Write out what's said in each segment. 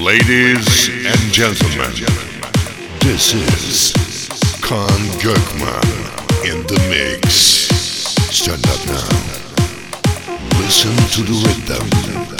Ladies and gentlemen, this is Kaan Gökman in the mix. Stand up now. Listen to the rhythm.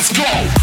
Let's go.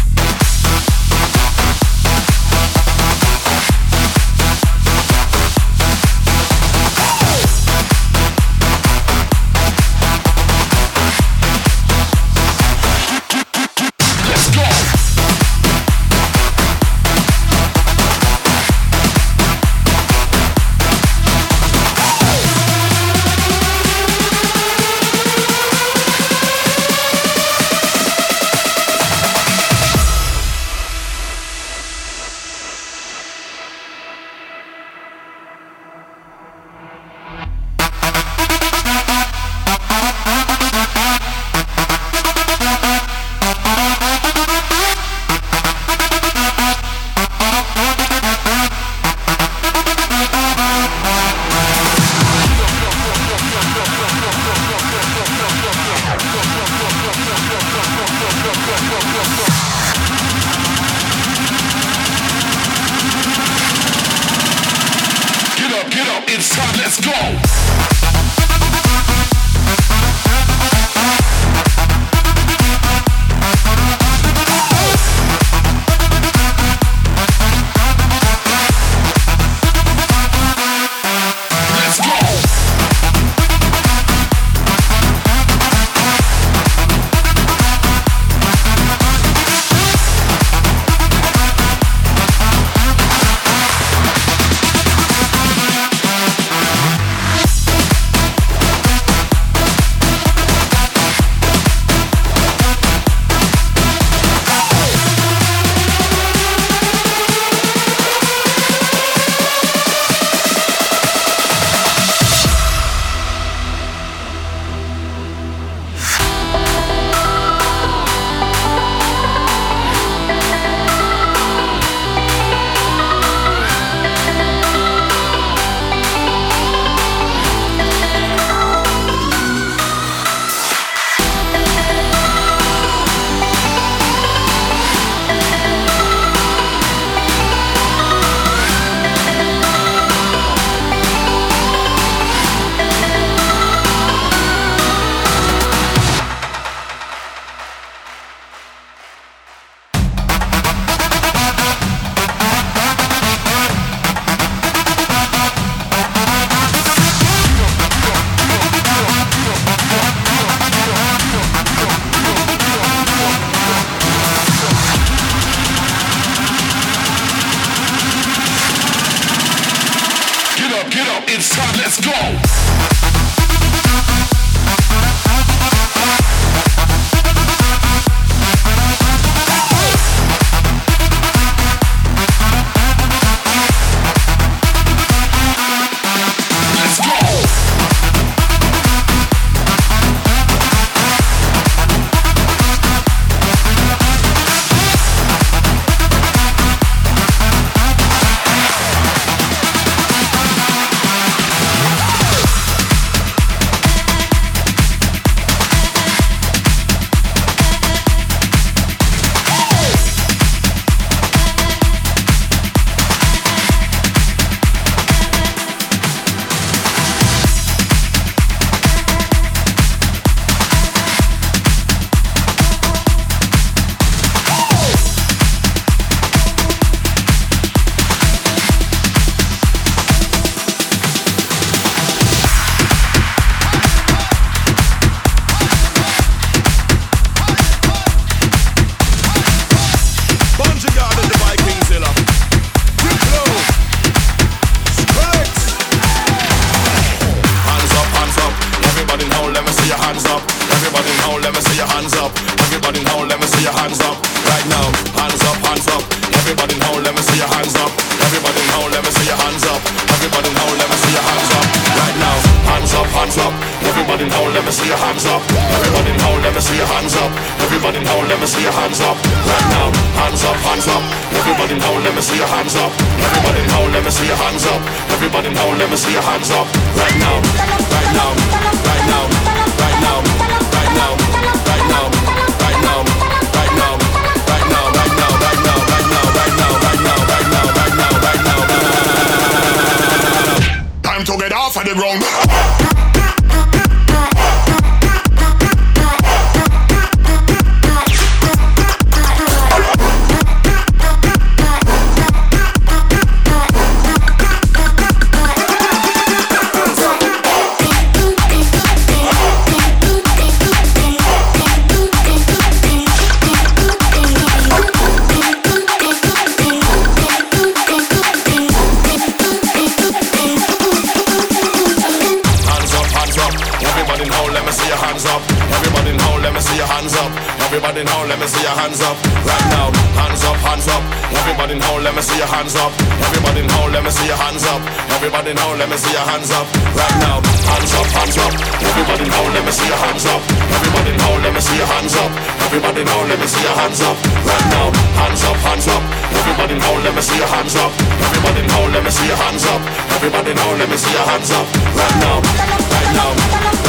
Everybody now, let me see your hands up. Everybody now, let me see your hands up. Everybody now, let me see your hands up. Right now, hands up, hands up. Everybody now, let me see your hands up. Everybody now, let me see your hands up. Everybody now, let me see your hands up. Right now, hands up, hands up. Everybody let me see your hands up. Everybody let me see your hands up. Everybody let me see your hands up. Right now, right now.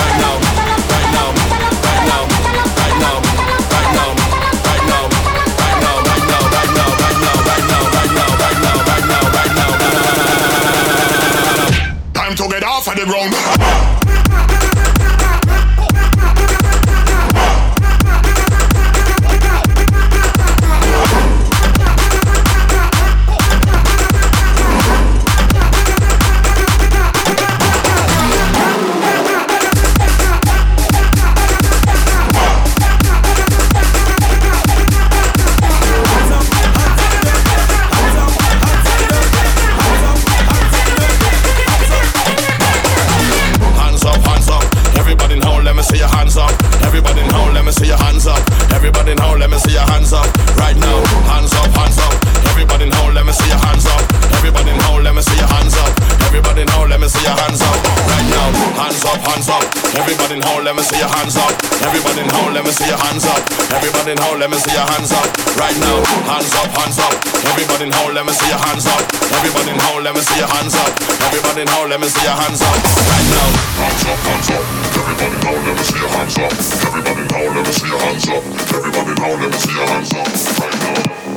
head off of the ground. me see your hands up. Everybody in let me see your hands up. Everybody in let me see your hands up. Right now, hands up, hands up. Everybody in let me see your hands up. Everybody in let me see your hands up. Everybody in let me see your hands up. Right now, hands up, hands up. Everybody in let me see your hands up. Everybody in let me see your hands up. Everybody in let me see your hands up. Right now.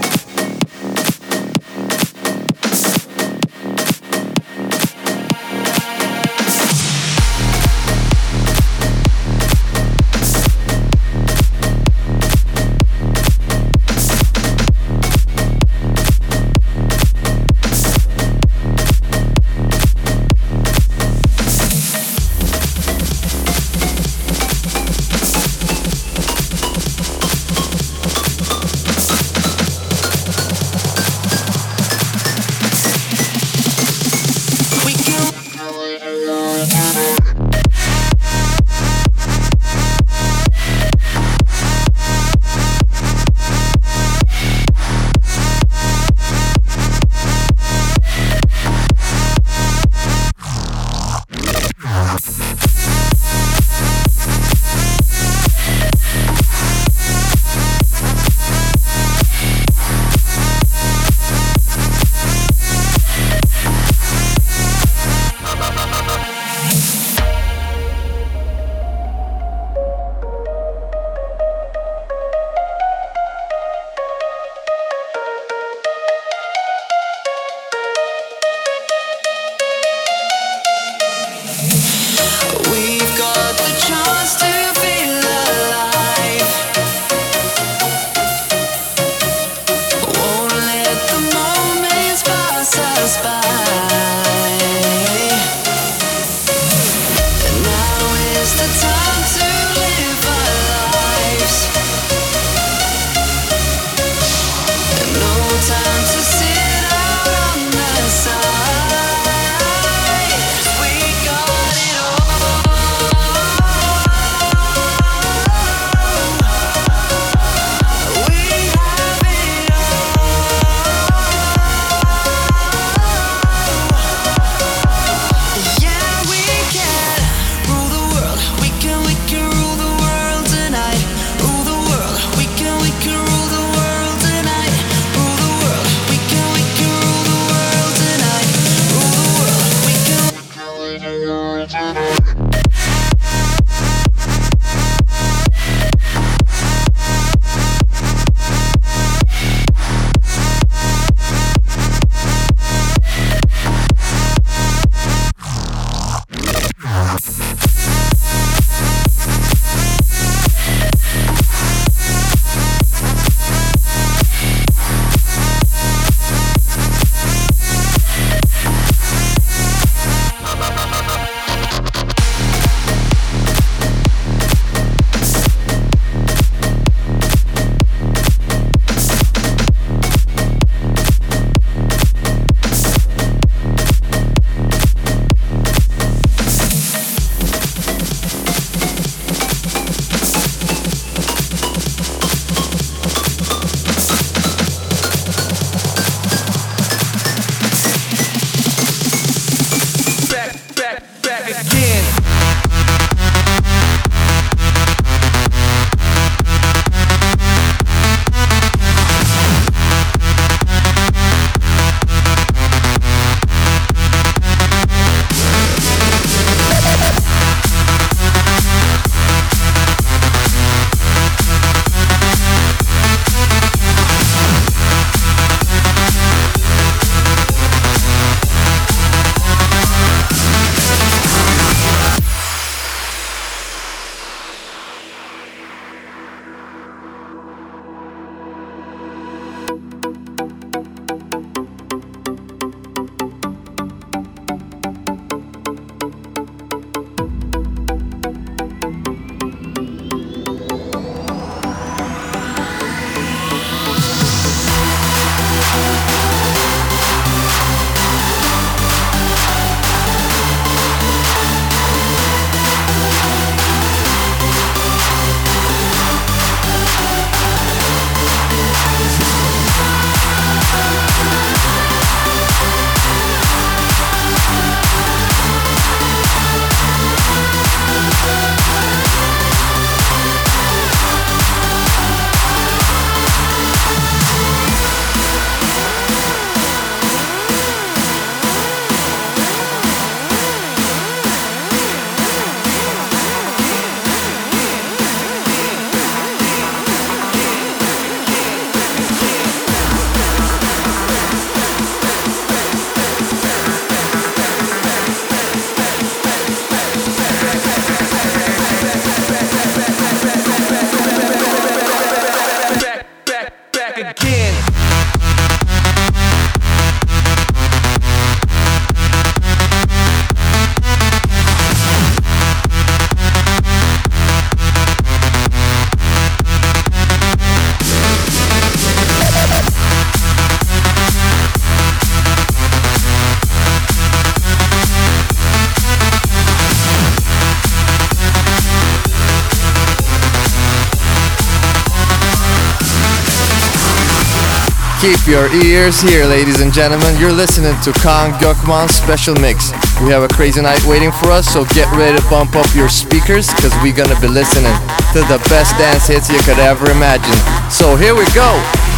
Keep your ears here, ladies and gentlemen. You're listening to Kaan Gökman's special mix. We have a crazy night waiting for us, so get ready to bump up your speakers because we're gonna be listening to the best dance hits you could ever imagine. So here we go.